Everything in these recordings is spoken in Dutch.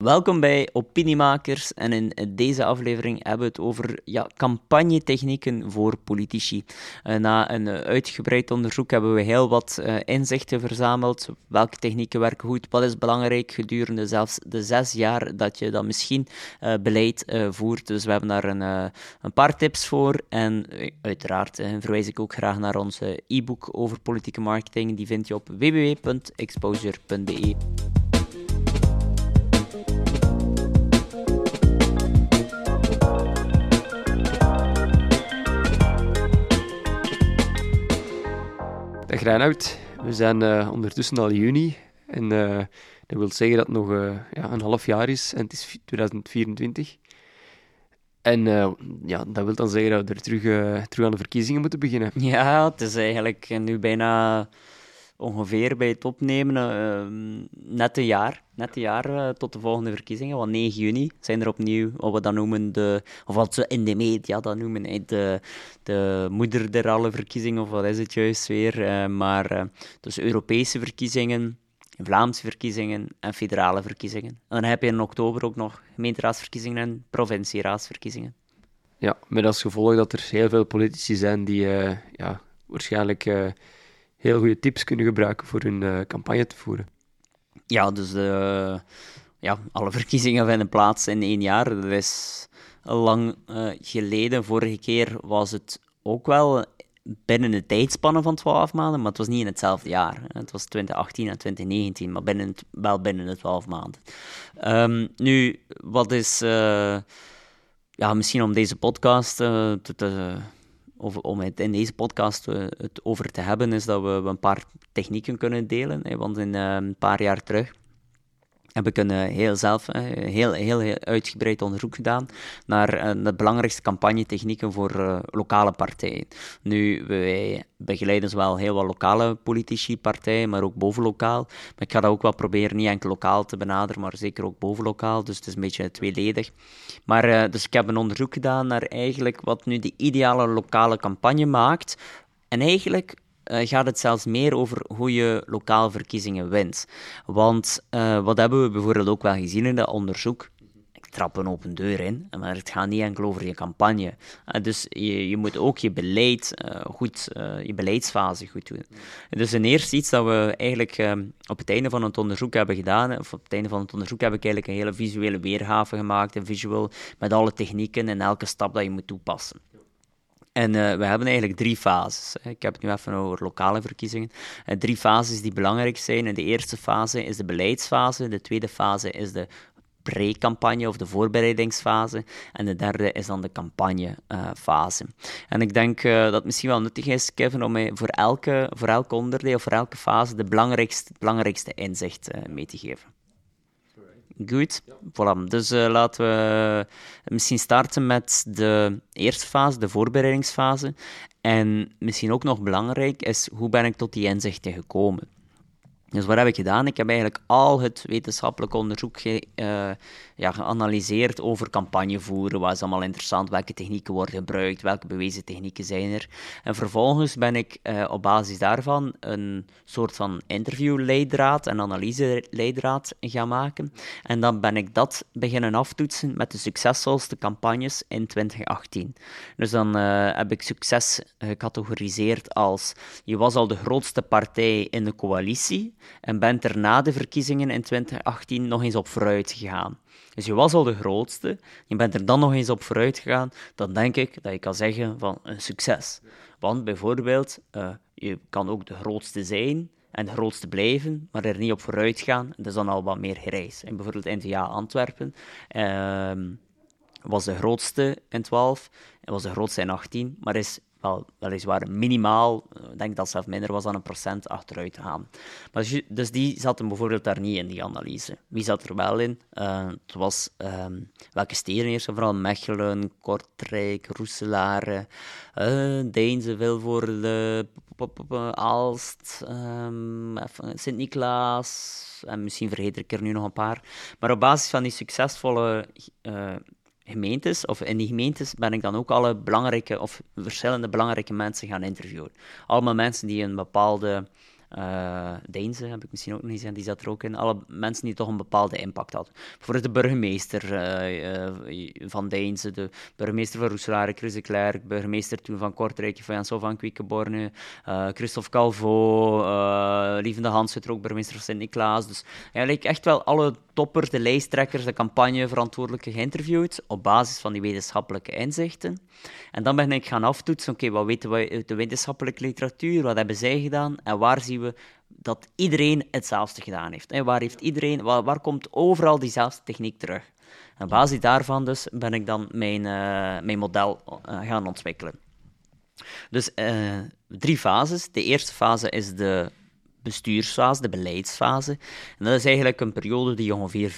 Welkom bij Opiniemakers en in deze aflevering hebben we het over ja, campagnetechnieken voor politici. Uh, na een uitgebreid onderzoek hebben we heel wat uh, inzichten verzameld. Welke technieken werken goed, wat is belangrijk gedurende zelfs de zes jaar dat je dan misschien beleid voert. Dus we hebben daar een, een paar tips voor en uiteraard verwijs ik ook graag naar onze e-book over politieke marketing. Die vind je op www.exposure.be. Dag Reinoud, we zijn uh, ondertussen al juni en uh, dat wil zeggen dat het nog uh, ja, een half jaar is en het is 2024. En ja, dat wil dan zeggen dat we er terug, terug aan de verkiezingen moeten beginnen. Ja, het is eigenlijk nu bijna ongeveer bij het opnemen uh, net een jaar, net een jaar uh, tot de volgende verkiezingen. Want 9 juni zijn er opnieuw wat we dan noemen de, of wat ze in de media dan noemen, de, de moeder der alle verkiezingen, of wat is het juist weer. Uh, maar dus Europese verkiezingen, Vlaamse verkiezingen en federale verkiezingen. En dan heb je in oktober ook nog gemeenteraadsverkiezingen en provincieraadsverkiezingen. Ja, met als gevolg dat er heel veel politici zijn die ja, waarschijnlijk heel goede tips kunnen gebruiken voor hun uh, campagne te voeren. Ja, dus de, ja, alle verkiezingen vinden plaats in één jaar. Dat is lang uh, geleden. Vorige keer was het ook wel binnen de tijdspannen van 12 maanden, maar het was niet in hetzelfde jaar. Het was 2018 en 2019, maar binnen wel binnen de 12 maanden. Um, nu, wat is. Ja, misschien om deze podcast te om het in deze podcast uh, het over te hebben, is dat we, een paar technieken kunnen delen. Want in, uh, een paar jaar terug heb ik een heel zelf heel, heel, heel uitgebreid onderzoek gedaan naar uh, de belangrijkste campagnetechnieken voor uh, lokale partijen. Nu, wij begeleiden zowel heel wat lokale politici, partijen, maar ook bovenlokaal. Maar ik ga dat ook wel proberen niet enkel lokaal te benaderen, maar zeker ook bovenlokaal. Dus het is een beetje tweeledig. Maar dus ik heb een onderzoek gedaan naar eigenlijk wat nu de ideale lokale campagne maakt. En eigenlijk uh, gaat het zelfs meer over hoe je lokaal verkiezingen wint. Want uh, wat hebben we bijvoorbeeld ook wel gezien in dat onderzoek? Ik trap een open deur in, maar het gaat niet enkel over je campagne. Uh, dus je, je, moet ook je beleid goed, je beleidsfase goed doen. Dus een eerste iets dat we eigenlijk op het einde van het onderzoek hebben gedaan, of op het einde van het onderzoek heb ik eigenlijk een hele visuele weergave gemaakt, een visual met alle technieken en elke stap dat je moet toepassen. En uh, we hebben eigenlijk drie fases. Ik heb het nu even over lokale verkiezingen. Uh, drie fases die belangrijk zijn. En de eerste fase is de beleidsfase. De tweede fase is de pre-campagne of de voorbereidingsfase. En de derde is dan de campagnefase. Uh, en ik denk uh, dat het misschien wel nuttig is, Kevin, om voor elke, voor elk onderdeel of voor elke fase de belangrijkste, belangrijkste inzicht mee te geven. Goed, voilà. Dus uh, laten we misschien starten met de eerste fase, de voorbereidingsfase. En misschien ook nog belangrijk is, hoe ben ik tot die inzichten gekomen? Dus wat heb ik gedaan? Ik heb eigenlijk al het wetenschappelijk onderzoek ge, uh, ja, geanalyseerd over campagnevoeren. Wat is allemaal interessant? Welke technieken worden gebruikt? Welke bewezen technieken zijn er? En vervolgens ben ik uh, op basis daarvan een soort van interviewleidraad en analyseleidraad gaan maken. En dan ben ik dat beginnen aftoetsen met de succesvolste campagnes in 2018. Dus dan uh, heb ik succes gecategoriseerd als je was al de grootste partij in de coalitie en bent er na de verkiezingen in 2018 nog eens op vooruit gegaan. Dus je was al de grootste, je bent er dan nog eens op vooruit gegaan, dan denk ik dat je kan zeggen van een succes. Want bijvoorbeeld, uh, je kan ook de grootste zijn en de grootste blijven, maar er niet op vooruit gaan. Dat is dan al wat meer gereis. En bijvoorbeeld NVA Antwerpen uh, was de grootste in 12 en was de grootste in 18, maar is wel, weliswaar minimaal, ik denk dat zelf minder was dan een procent achteruit gaan. Maar dus, die zaten bijvoorbeeld daar niet in, die analyse. Wie zat er wel in? Uh, het was um, welke steden eerst vooral Mechelen, Kortrijk, Roeselare, uh, Deense, Vilvoorde, Aalst, um, Sint-Niklaas, en misschien vergeet ik er nu nog een paar. Maar op basis van die succesvolle gemeentes, of in die gemeentes ben ik dan ook alle belangrijke of verschillende belangrijke mensen gaan interviewen. Allemaal mensen die een bepaalde Uh, Deinze heb ik misschien ook nog niet gezien, die zat er ook in. Alle mensen die toch een bepaalde impact hadden. Bijvoorbeeld de burgemeester van Deinze, de burgemeester van Roeselare, Chris de Klerk, burgemeester toen van Kortrijk, van Jansel van Quickenborne, Christophe Calvo, Lievende Hans, ook burgemeester van Sint-Niklaas. Dus eigenlijk echt wel alle toppers, de lijsttrekkers, de campagneverantwoordelijke geïnterviewd op basis van die wetenschappelijke inzichten. En dan ben ik gaan aftoetsen, oké, wat weten we uit de wetenschappelijke literatuur, wat hebben zij gedaan en waar zien dat iedereen hetzelfde gedaan heeft. En waar, heeft iedereen, waar, komt overal diezelfde techniek terug? En op basis daarvan dus ben ik dan mijn, uh, mijn model uh, gaan ontwikkelen. Dus uh, drie fases. De eerste fase is de bestuursfase, de beleidsfase. En dat is eigenlijk een periode die ongeveer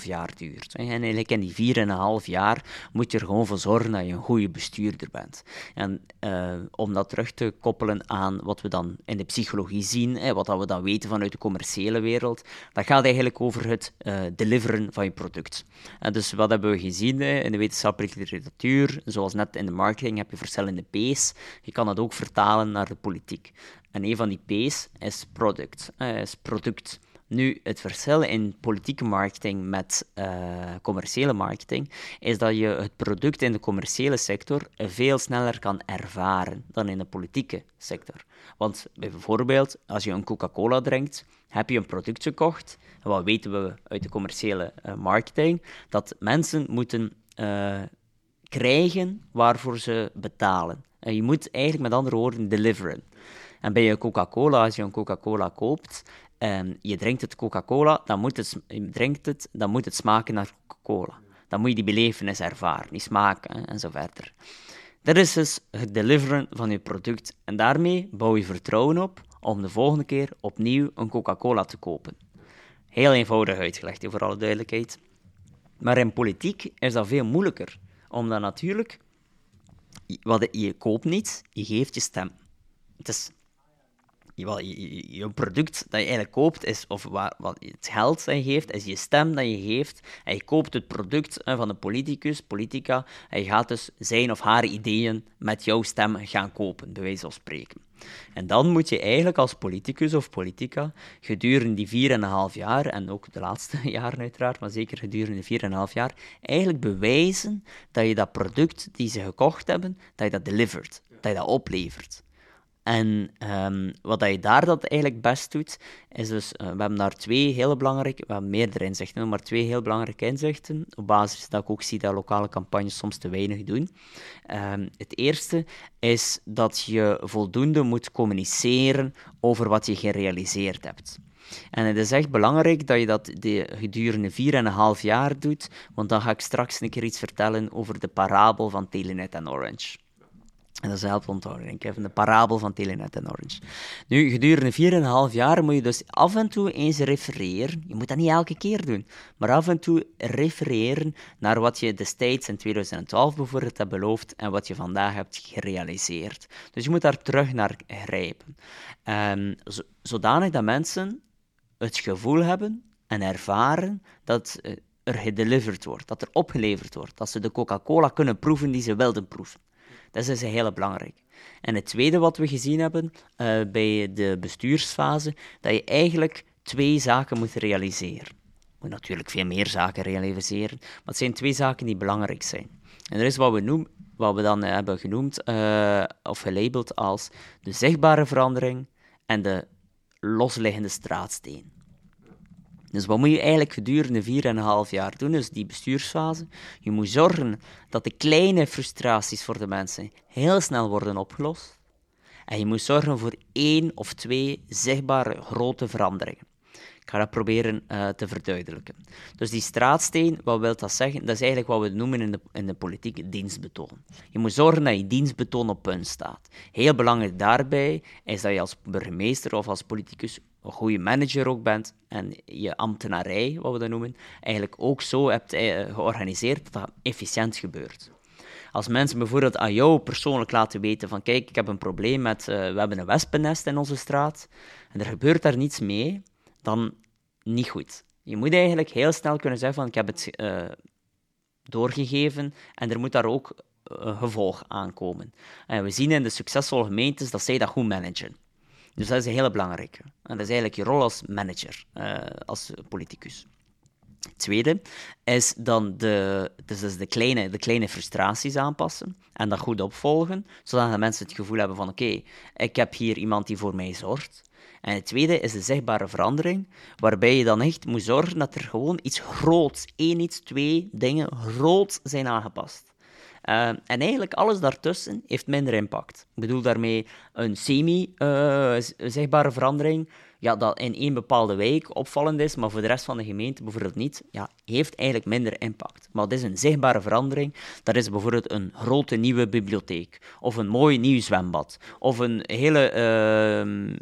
4,5 jaar duurt. En eigenlijk in die 4,5 jaar moet je er gewoon voor zorgen dat je een goede bestuurder bent. En uh, om dat terug te koppelen aan wat we dan in de psychologie zien, hè, wat we dan weten vanuit de commerciële wereld, dat gaat eigenlijk over het uh, deliveren van je product. En dus wat hebben we gezien hè, in de wetenschappelijke literatuur? Zoals net in de marketing heb je verschillende P's. Je kan dat ook vertalen naar de politiek. En een van die P's is product. Is product. Nu, het verschil in politieke marketing met uh, commerciële marketing is dat je het product in de commerciële sector veel sneller kan ervaren dan in de politieke sector. Want bijvoorbeeld, als je een Coca-Cola drinkt, heb je een product gekocht. En wat weten we uit de commerciële uh, marketing? Dat mensen moeten krijgen waarvoor ze betalen. En je moet eigenlijk met andere woorden deliveren. En bij je Coca-Cola, als je een Coca-Cola koopt en je drinkt het Coca-Cola, dan, moet het, je drinkt het, dan moet het smaken naar Coca-Cola. Dan moet je die belevenis ervaren, die smaak en zo verder. Dat is dus het deliveren van je product. En daarmee bouw je vertrouwen op om de volgende keer opnieuw een Coca-Cola te kopen. Heel eenvoudig uitgelegd, voor alle duidelijkheid. Maar in politiek is dat veel moeilijker. Omdat natuurlijk, wat je koopt niet, je geeft je stem. Het is je, je, product dat je eigenlijk koopt, is, of wat, wat het geld dat je geeft, is je stem dat je geeft. En je koopt het product van een politicus, politica, en je gaat dus zijn of haar ideeën met jouw stem gaan kopen, bij wijze van spreken. En dan moet je eigenlijk als politicus of politica gedurende die 4,5 jaar, en ook de laatste jaren uiteraard, maar zeker gedurende 4,5 jaar, eigenlijk bewijzen dat je dat product die ze gekocht hebben, dat je dat delivert, dat je dat oplevert. En um, wat je daar dat eigenlijk best doet, is dus, uh, we hebben daar twee hele belangrijke, we hebben meerdere inzichten, maar twee heel belangrijke inzichten, op basis dat ik ook zie dat lokale campagnes soms te weinig doen. Um, het eerste is dat je voldoende moet communiceren over wat je gerealiseerd hebt. En het is echt belangrijk dat je dat de, gedurende 4,5 jaar doet, want dan ga ik straks een keer iets vertellen over de parabel van Telenet en Orange. En dat is helpt onthouden, ik, van de parabel van Telenet en Orange. Nu, gedurende 4,5 jaar moet je dus af en toe eens refereren. Je moet dat niet elke keer doen, maar af en toe refereren naar wat je destijds in 2012 bijvoorbeeld hebt beloofd en wat je vandaag hebt gerealiseerd. Dus je moet daar terug naar grijpen. Um, zodanig dat mensen het gevoel hebben en ervaren dat eh, er gedeliverd wordt, dat er opgeleverd wordt, dat ze de Coca-Cola kunnen proeven die ze wilden proeven. Dat is dus heel belangrijk. En het tweede wat we gezien hebben uh, bij de bestuursfase, dat je eigenlijk twee zaken moet realiseren. Je moet natuurlijk veel meer zaken realiseren, maar het zijn twee zaken die belangrijk zijn. En dat is wat we, noemen, wat we dan hebben genoemd uh, of gelabeld als de zichtbare verandering en de losliggende straatsteen. Dus wat moet je eigenlijk gedurende 4,5 jaar doen, dus die bestuursfase? Je moet zorgen dat de kleine frustraties voor de mensen heel snel worden opgelost. En je moet zorgen voor één of twee zichtbare grote veranderingen. Ik ga dat proberen uh, te verduidelijken. Dus die straatsteen, wat wil dat zeggen? Dat is eigenlijk wat we noemen in de, in de politiek dienstbetoon. Je moet zorgen dat je dienstbetoon op punt staat. Heel belangrijk daarbij is dat je als burgemeester of als politicus een goede manager ook bent en je ambtenarij, wat we dat noemen, eigenlijk ook zo hebt eh, georganiseerd dat dat efficiënt gebeurt. Als mensen bijvoorbeeld aan jou persoonlijk laten weten van kijk, ik heb een probleem met, uh, we hebben een wespennest in onze straat en er gebeurt daar niets mee, dan niet goed. Je moet eigenlijk heel snel kunnen zeggen van ik heb het uh, doorgegeven en er moet daar ook een gevolg aankomen. En we zien in de succesvolle gemeentes dat zij dat goed managen. Dus dat is een hele belangrijke. En dat is eigenlijk je rol als manager, uh, als politicus. Tweede is dan de, dus is de, kleine, de kleine frustraties aanpassen en dat goed opvolgen, zodat de mensen het gevoel hebben van oké, ik heb hier iemand die voor mij zorgt. En het tweede is de zichtbare verandering, waarbij je dan echt moet zorgen dat er gewoon iets groots, één iets, twee dingen groot zijn aangepast. Uh, en eigenlijk alles daartussen heeft minder impact. Ik bedoel daarmee een semi-zichtbare uh, verandering, ja, dat in één bepaalde wijk opvallend is, maar voor de rest van de gemeente bijvoorbeeld niet, ja, heeft eigenlijk minder impact. Maar het is een zichtbare verandering. Dat is bijvoorbeeld een grote nieuwe bibliotheek, of een mooi nieuw zwembad, of een hele uh,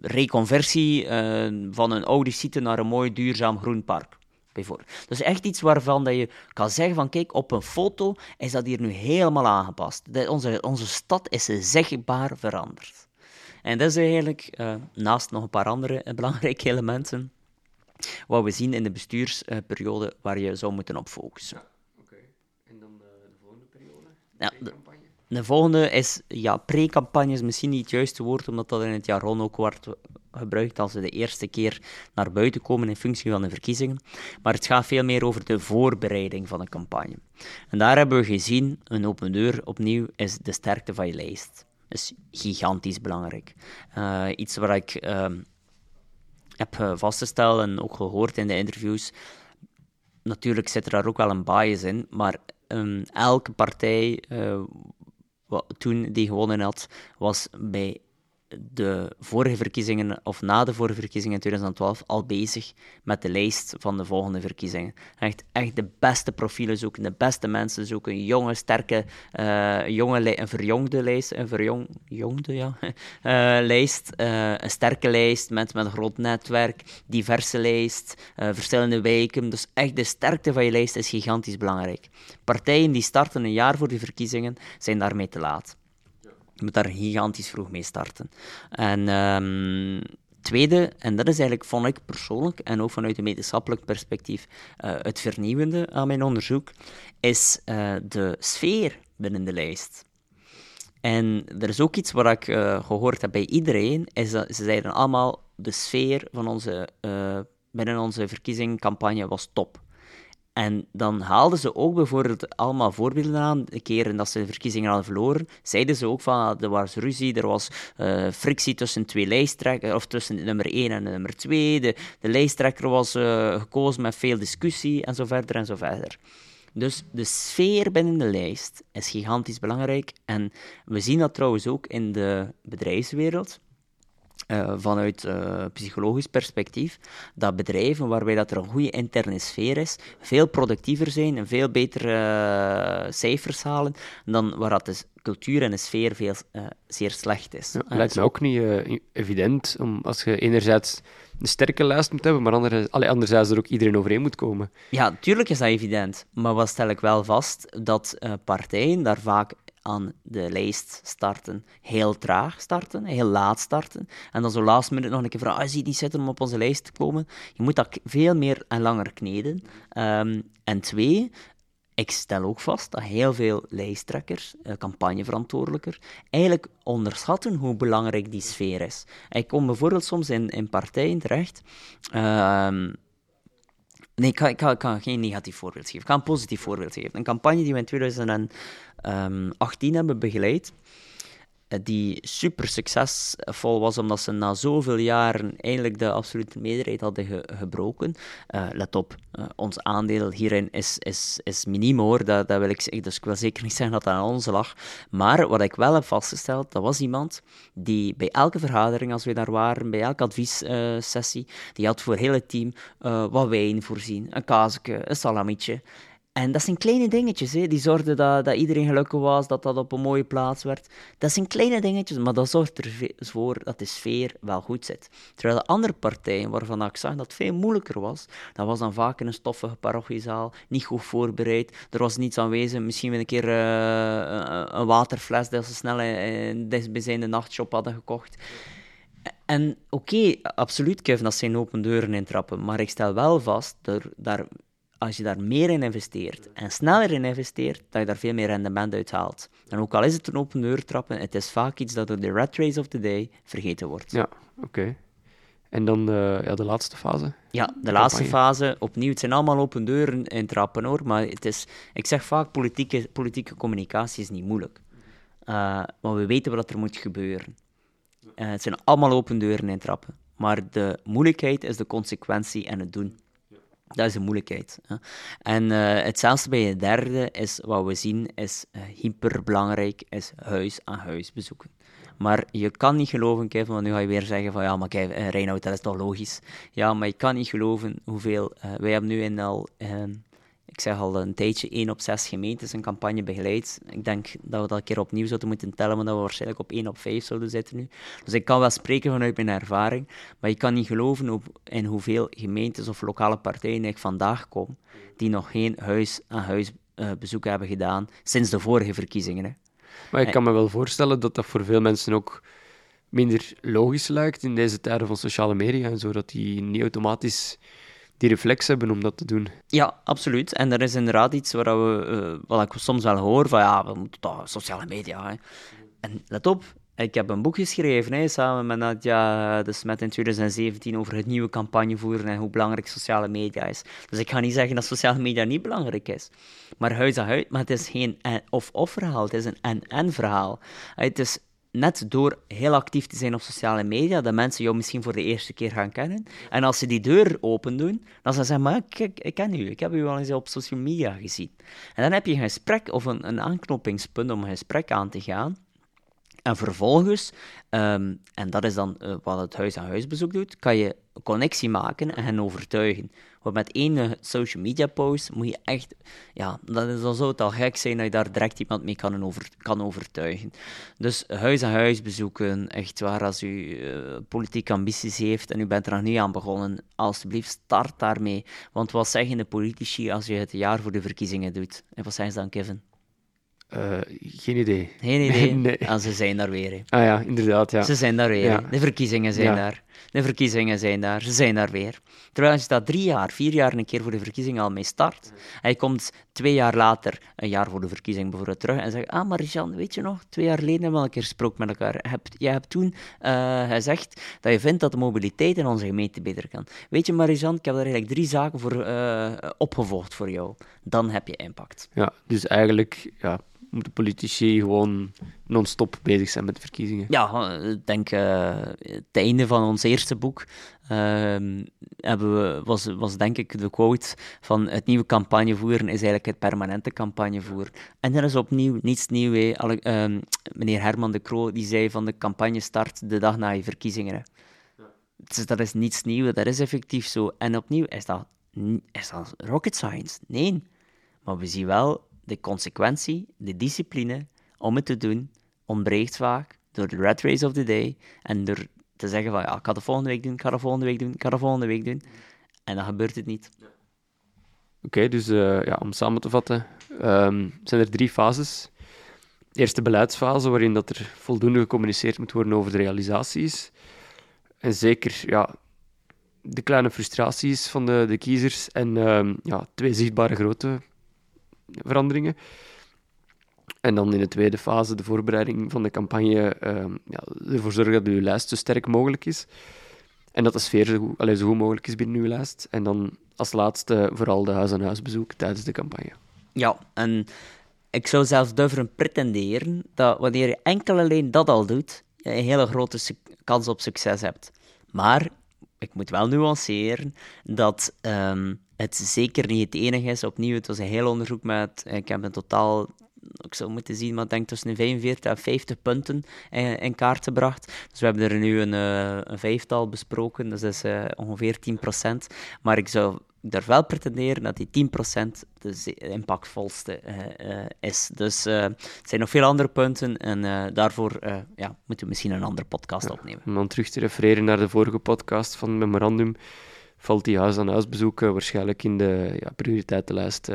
reconversie eh, van een oude site naar een mooi duurzaam groen park. Bijvoorbeeld. Dus echt iets waarvan dat je kan zeggen van kijk, op een foto is dat hier nu helemaal aangepast. De, onze, onze stad is zichtbaar veranderd. En dat is eigenlijk, uh, naast nog een paar andere uh, belangrijke elementen, wat we zien in de bestuursperiode waar je zou moeten op focussen. Ja, Oké, en dan de, de volgende periode? De ja, de, de, volgende is, ja, pre-campagne is misschien niet het juiste woord, omdat dat in het jargon ook wordt gebruikt als ze de eerste keer naar buiten komen in functie van de verkiezingen. Maar het gaat veel meer over de voorbereiding van een campagne. En daar hebben we gezien, een open deur opnieuw, is de sterkte van je lijst is gigantisch belangrijk. Uh, iets waar ik uh, heb vastgesteld en ook gehoord in de interviews. Natuurlijk zit er daar ook wel een bias in, maar um, elke partij uh, wat, toen die gewonnen had, was bij de vorige verkiezingen, of na de vorige verkiezingen in 2012, al bezig met de lijst van de volgende verkiezingen. Echt, echt de beste profielen zoeken, de beste mensen zoeken, een jonge, sterke, uh, jonge een verjongde lijst, een verjongde, ja, uh, lijst, uh, een sterke lijst, mensen met een groot netwerk, diverse lijst, verschillende wijken. Dus echt de sterkte van je lijst is gigantisch belangrijk. Partijen die starten een jaar voor de verkiezingen, zijn daarmee te laat. Je moet daar gigantisch vroeg mee starten. En um, tweede, en dat is eigenlijk, vond ik persoonlijk, en ook vanuit een wetenschappelijk perspectief, uh, het vernieuwende aan mijn onderzoek, is uh, de sfeer binnen de lijst. En er is ook iets wat ik uh, gehoord heb bij iedereen, is dat ze zeiden allemaal, de sfeer van onze, binnen onze verkiezingscampagne was top. En dan haalden ze ook bijvoorbeeld allemaal voorbeelden aan. De keren dat ze de verkiezingen hadden verloren, zeiden ze ook van ah, er was ruzie, er was uh, frictie tussen twee lijsttrekkers, of tussen nummer 1 en nummer 2. De, de lijsttrekker was uh, gekozen met veel discussie en zo verder en zo verder. Dus de sfeer binnen de lijst is gigantisch belangrijk. En we zien dat trouwens ook in de bedrijfswereld. Uh, vanuit uh, psychologisch perspectief, dat bedrijven waarbij dat er een goede interne sfeer is, veel productiever zijn en veel betere uh, cijfers halen dan waar dat de cultuur en de sfeer veel, zeer slecht is. Ja, lijkt me ook niet evident om als je enerzijds een sterke lijst moet hebben, maar anderzijds, allee, anderzijds er ook iedereen overeen moet komen. Ja, tuurlijk is dat evident. Maar wat stel ik wel vast? Dat partijen daar vaak aan de lijst starten. Heel traag starten, heel laat starten. En dan zo laatst minute nog een keer vragen, ah, zie niet zitten om op onze lijst te komen? Je moet dat veel meer en langer kneden. Um, en twee, ik stel ook vast dat heel veel lijsttrekkers, eh, campagneverantwoordelijker, eigenlijk onderschatten hoe belangrijk die sfeer is. Ik kom bijvoorbeeld soms in, in partijen terecht... Uh, Nee, ik kan, ik, geen negatief voorbeeld geven. Ik kan een positief voorbeeld geven. Een campagne die we in 2018 hebben begeleid, die super succesvol was, omdat ze na zoveel jaren eindelijk de absolute meerderheid hadden gebroken. Uh, let op, uh, ons aandeel hierin is, is, is hoor, dat, dat wil ik. Dus ik wil zeker niet zeggen dat dat aan ons lag. Maar wat ik wel heb vastgesteld, dat was iemand die bij elke vergadering, als we daar waren, bij elke adviessessie, die had voor het team wat wijn voorzien, een kaasje, een salamietje. En dat zijn kleine dingetjes, hè. die zorgden dat, dat iedereen gelukkig was, dat dat op een mooie plaats werd. Dat zijn kleine dingetjes, maar dat zorgt ervoor dat de sfeer wel goed zit. Terwijl de andere partijen, waarvan ik zag dat het veel moeilijker was, dat was dan vaak in een stoffige parochiezaal, niet goed voorbereid, er was niets aanwezig, misschien een keer uh, een waterfles dat ze snel in, de nachtshop hadden gekocht. En oké, absoluut, Kevin, dat zijn open deuren intrappen, maar ik stel wel vast, er, daar als je daar meer in investeert en sneller in investeert, dat je daar veel meer rendement uit haalt. En ook al is het een open deur trappen, het is vaak iets dat door de red race of the day vergeten wordt. Ja, oké. En dan uh, ja, de laatste fase? Ja, de, laatste fase, opnieuw, het zijn allemaal open deuren in trappen hoor, maar het is, ik zeg vaak, politieke, politieke communicatie is niet moeilijk. Uh, maar we weten wat er moet gebeuren. Uh, het zijn allemaal open deuren in trappen. Maar de moeilijkheid is de consequentie en het doen. Dat is de moeilijkheid. Hè. En uh, hetzelfde bij de derde is wat we zien, is uh, hyperbelangrijk, is huis aan huis bezoeken. Maar je kan niet geloven, Kevin, want nu ga je weer zeggen van ja, maar kijk, Reinoud, dat is toch logisch. Ja, maar je kan niet geloven hoeveel... wij hebben nu in al ik zeg al een tijdje, één op zes gemeentes een campagne begeleid. Ik denk dat we dat een keer opnieuw zouden moeten tellen, maar dat we waarschijnlijk op één op vijf zouden zitten nu. Dus ik kan wel spreken vanuit mijn ervaring, maar je kan niet geloven op, in hoeveel gemeentes of lokale partijen ik vandaag kom, die nog geen huis-aan-huis bezoek hebben gedaan sinds de vorige verkiezingen. Hè. Maar ik kan me wel voorstellen dat dat voor veel mensen ook minder logisch lijkt in deze tijden van sociale media en zo, dat die niet automatisch die reflex hebben om dat te doen. Ja, absoluut. En er is inderdaad iets waar we, uh, wat ik soms wel hoor, van ja, we moeten toch sociale media. Hè. En let op, ik heb een boek geschreven hè, samen met Nadja de Smet in 2017 over het nieuwe campagne voeren en hoe belangrijk sociale media is. Dus ik ga niet zeggen dat sociale media niet belangrijk is. Maar huis aan huis, maar het is geen of-of verhaal, het is een en-en verhaal. Het is net door heel actief te zijn op sociale media, dat mensen jou misschien voor de eerste keer gaan kennen. En als ze die deur open doen, dan ze zeggen, maar ik ken u, ik heb u wel eens op social media gezien. En dan heb je een gesprek of een, een aanknopingspunt om een gesprek aan te gaan. En vervolgens, um, en dat is dan uh, wat het huis-aan-huisbezoek doet, kan je connectie maken en hen overtuigen. Want met één uh, social media post moet je echt, ja, dat is dan zo het al gek zijn dat je daar direct iemand mee kan, over, kan overtuigen. Dus huis-aan-huis bezoeken, echt waar, als u uh, politieke ambities heeft en u bent er nog niet aan begonnen, alsjeblieft start daarmee. Want wat zeggen de politici als je het jaar voor de verkiezingen doet? En wat zeggen ze dan, Kevin? Uh, geen idee. Geen idee? nee. Ah, ze zijn daar weer. Ah ja, inderdaad. Ja. Ze zijn daar weer. Ja. De verkiezingen zijn ja. daar. De verkiezingen zijn daar. Ze zijn daar weer. Terwijl als je dat drie jaar, vier jaar een keer voor de verkiezingen al mee start, en je komt twee jaar later, een jaar voor de verkiezing bijvoorbeeld, terug en zegt, ah, maar Jean, weet je nog, twee jaar geleden hebben we al een keer gesproken met elkaar. Hebt, jij hebt toen uh, gezegd dat je vindt dat de mobiliteit in onze gemeente beter kan. Weet je, Marijan, ik heb daar eigenlijk drie zaken voor uh, opgevolgd voor jou. Dan heb je impact. Ja, dus eigenlijk, ja, moeten politici gewoon non-stop bezig zijn met de verkiezingen. Ja, ik denk uh, het einde van ons eerste boek uh, hebben we, was, was denk ik de quote van het nieuwe campagnevoeren is eigenlijk het permanente campagnevoer. En dat is opnieuw niets nieuw. Alle, uh, meneer Herman de Croo die zei van de campagne start de dag na je verkiezingen. Ja. Dus dat is niets nieuws, dat is effectief zo. En opnieuw is dat, is dat rocket science? Nee. Maar we zien wel de consequentie, de discipline om het te doen, ontbreekt vaak door de red race of the day en door te zeggen van ja, ik ga de volgende week doen, ik ga de volgende week doen, ik ga de volgende week doen. En dan gebeurt het niet. Oké, okay, dus uh, ja, om samen te vatten, um, zijn er drie fases. Eerste beleidsfase, waarin dat er voldoende gecommuniceerd moet worden over de realisaties. En zeker ja, de kleine frustraties van de, de kiezers. En um, ja, twee zichtbare grote veranderingen. En dan in de tweede fase de voorbereiding van de campagne, uh, ja, ervoor zorgen dat uw lijst zo sterk mogelijk is. En dat de sfeer zo goed, zo goed mogelijk is binnen uw lijst. En dan als laatste vooral de huis-aan-huisbezoek tijdens de campagne. Ja, en ik zou zelfs durven pretenderen dat wanneer je enkel alleen dat al doet, je een hele grote kans op succes hebt. Maar ik moet wel nuanceren dat um, het zeker niet het enige is. Opnieuw, het was een heel onderzoek met, ik heb een totaal, ik zou moeten zien, maar ik denk tussen de 45 en 50 punten in, in, kaart gebracht. Dus we hebben er nu een, uh, een vijftal besproken, dus dat is uh, ongeveer 10%. Maar ik zou ik durf wel pretenderen dat die 10% de impactvolste uh, is. Dus er zijn nog veel andere punten en daarvoor ja, moeten we misschien een andere podcast opnemen. Om terug te refereren naar de vorige podcast van Memorandum, valt die huis-aan-huisbezoeken waarschijnlijk in de ja, prioriteitenlijst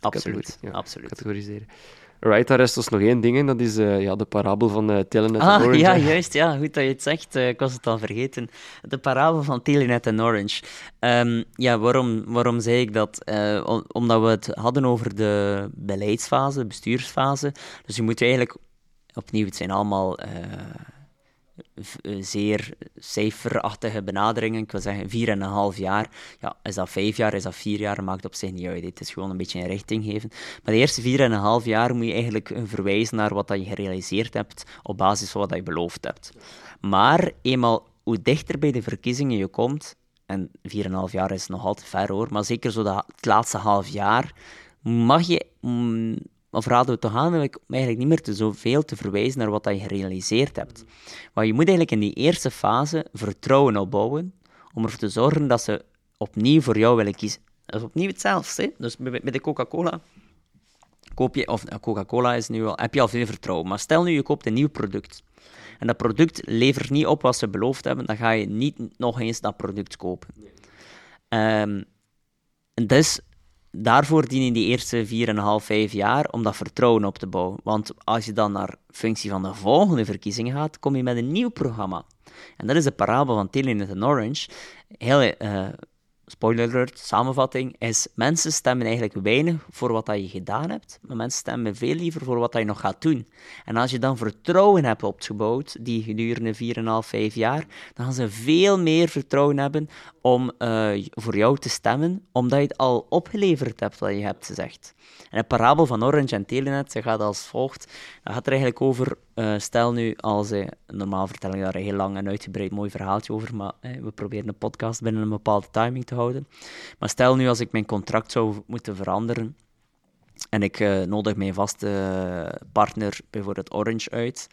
absoluut, ja, absoluut. categoriseren. Right, daar rest ons nog één ding en dat is uh, ja, de parabel van uh, Telenet ah, en Orange. Ja, juist. Ja, goed dat je het zegt. Uh, ik was het al vergeten. De parabel van Telenet en Orange. Um, ja, waarom, waarom zei ik dat? omdat we het hadden over de beleidsfase, bestuursfase. Dus je moet eigenlijk opnieuw, het zijn allemaal eh, zeer cijferachtige benaderingen. Ik wil zeggen, vier en een half jaar. Ja, is dat vijf jaar, is dat vier jaar, maakt op zich niet uit. Het is gewoon een beetje een richting geven. Maar de eerste vier en een half jaar moet je eigenlijk verwijzen naar wat je gerealiseerd hebt op basis van wat je beloofd hebt. Maar eenmaal hoe dichter bij de verkiezingen je komt, en 4,5 jaar is nog altijd ver hoor, maar zeker zo dat, het laatste half jaar, mag je mm, of raden we toch aan eigenlijk niet meer te zoveel te verwijzen naar wat je gerealiseerd hebt. Maar je moet eigenlijk in die eerste fase vertrouwen opbouwen om ervoor te zorgen dat ze opnieuw voor jou willen kiezen. Dat is opnieuw hetzelfde. Hè? Dus bij de Coca-Cola koop je, of Coca-Cola is nu al, heb je al veel vertrouwen. Maar stel nu je koopt een nieuw product. En dat product levert niet op wat ze beloofd hebben, dan ga je niet nog eens dat product kopen. En dus daarvoor dienen die eerste 4,5, 5 jaar om dat vertrouwen op te bouwen. Want als je dan naar functie van de volgende verkiezingen gaat, kom je met een nieuw programma. En dat is de parabel van Telenet en Orange. Heel uh, spoiler alert, samenvatting, is mensen stemmen eigenlijk weinig voor wat dat je gedaan hebt, maar mensen stemmen veel liever voor wat dat je nog gaat doen. En als je dan vertrouwen hebt opgebouwd, die gedurende 4,5, 5 jaar, dan gaan ze veel meer vertrouwen hebben om uh, voor jou te stemmen, omdat je het al opgeleverd hebt wat je hebt gezegd. En de parabel van Orange en Telenet ze gaat als volgt. Dat gaat er eigenlijk over, uh, stel nu als, uh, normaal vertel ik daar een heel lang en uitgebreid mooi verhaaltje over, maar we proberen een podcast binnen een bepaalde timing te houden. Maar stel nu als ik mijn contract zou moeten veranderen, en ik uh, nodig mijn vaste partner, bijvoorbeeld Orange, uit.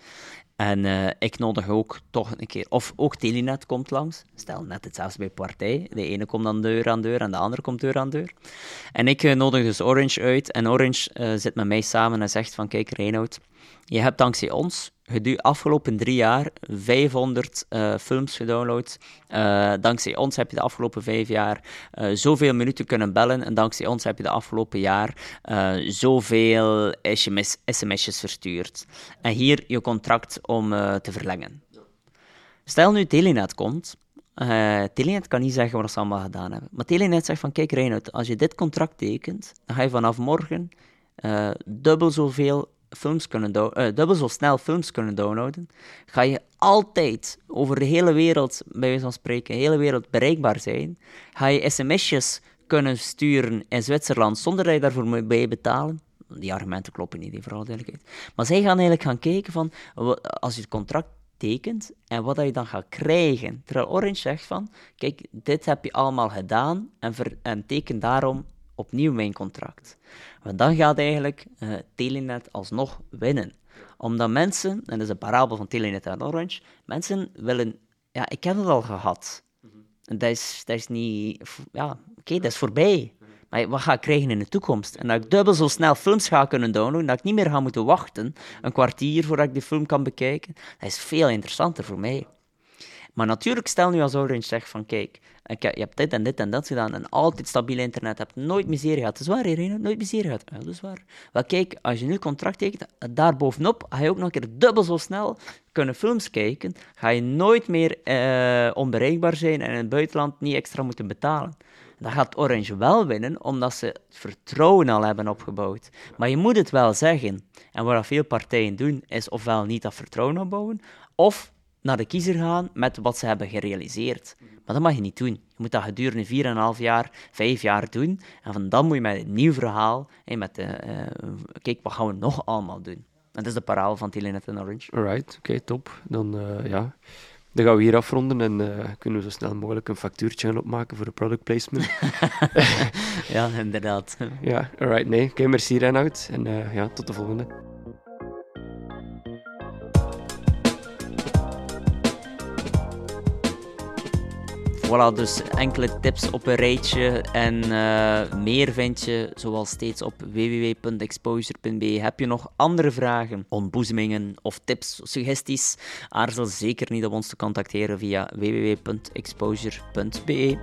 En uh, ik nodig ook toch een keer, of ook Telenet komt langs. Stel net hetzelfde bij partij. De ene komt dan deur aan deur en de andere komt deur aan deur. En ik nodig dus Orange uit. En Orange zit met mij samen en zegt van, kijk Reinoud, je hebt dankzij ons de afgelopen drie jaar 500 uh, eh, films gedownload. Uh, dankzij ons heb je de afgelopen vijf jaar uh, zoveel minuten kunnen bellen. En dankzij ons heb je de afgelopen jaar zoveel SMS, sms'jes verstuurd. En hier je contract om te verlengen. Stel nu Telenet komt. Telenet kan niet zeggen wat ze allemaal gedaan hebben. Maar Telenet zegt van, kijk Reinhard, als je dit contract tekent, dan ga je vanaf morgen dubbel zoveel films kunnen uh, dubbel zo snel films kunnen downloaden, ga je altijd over de hele wereld, bij wijze van spreken, de hele wereld bereikbaar zijn. Ga je sms'jes kunnen sturen in Zwitserland zonder dat je daarvoor moet betalen. Die argumenten kloppen niet, vooral duidelijkheid. Maar zij gaan eigenlijk gaan kijken van, als je het contract tekent en wat je dan gaat krijgen. Terwijl Orange zegt van, kijk, dit heb je allemaal gedaan en, en teken daarom opnieuw mijn contract. Want dan gaat eigenlijk uh, Telenet alsnog winnen. Omdat mensen, en dat is een parabel van Telenet en Orange, mensen willen, ja, ik heb het al gehad. En dat is, dat is niet, ja, oké, dat is voorbij. Maar wat ga ik krijgen in de toekomst? En dat ik dubbel zo snel films ga kunnen downloaden, dat ik niet meer ga moeten wachten, een kwartier voordat ik die film kan bekijken, dat is veel interessanter voor mij. Maar natuurlijk, stel nu als Orange zegt van kijk, ik, je hebt dit en dit en dat gedaan en altijd stabiel internet hebt, nooit miserie gehad. Dat is waar, Irene, nooit miserie gehad. Dat is waar. Wel kijk, als je nu contract tekent, daar bovenop ga je ook nog een keer dubbel zo snel kunnen films kijken, ga je nooit meer uh, onbereikbaar zijn en in het buitenland niet extra moeten betalen. Dan gaat Orange wel winnen, omdat ze het vertrouwen al hebben opgebouwd. Maar je moet het wel zeggen. En wat veel partijen doen, is ofwel niet dat vertrouwen opbouwen, of naar de kiezer gaan met wat ze hebben gerealiseerd. Maar dat mag je niet doen. Je moet dat gedurende 4,5 jaar, 5 jaar doen. En van dan moet je met een nieuw verhaal, en met de, uh, kijk, wat gaan we nog allemaal doen? En dat is de paraal van Telenet en Orange. Alright, oké, top. Dan, uh, ja. Dan gaan we hier afronden en uh, kunnen we zo snel mogelijk een factuurtje gaan opmaken voor de product placement. ja, inderdaad. ja, alright, nee. Oké, okay, merci Reinoud. En ja, tot de volgende. Voilà, dus enkele tips op een rijtje en uh, meer vind je zoals steeds op www.exposure.be. Heb je nog andere vragen, ontboezemingen of tips, suggesties? Aarzel zeker niet om ons te contacteren via www.exposure.be.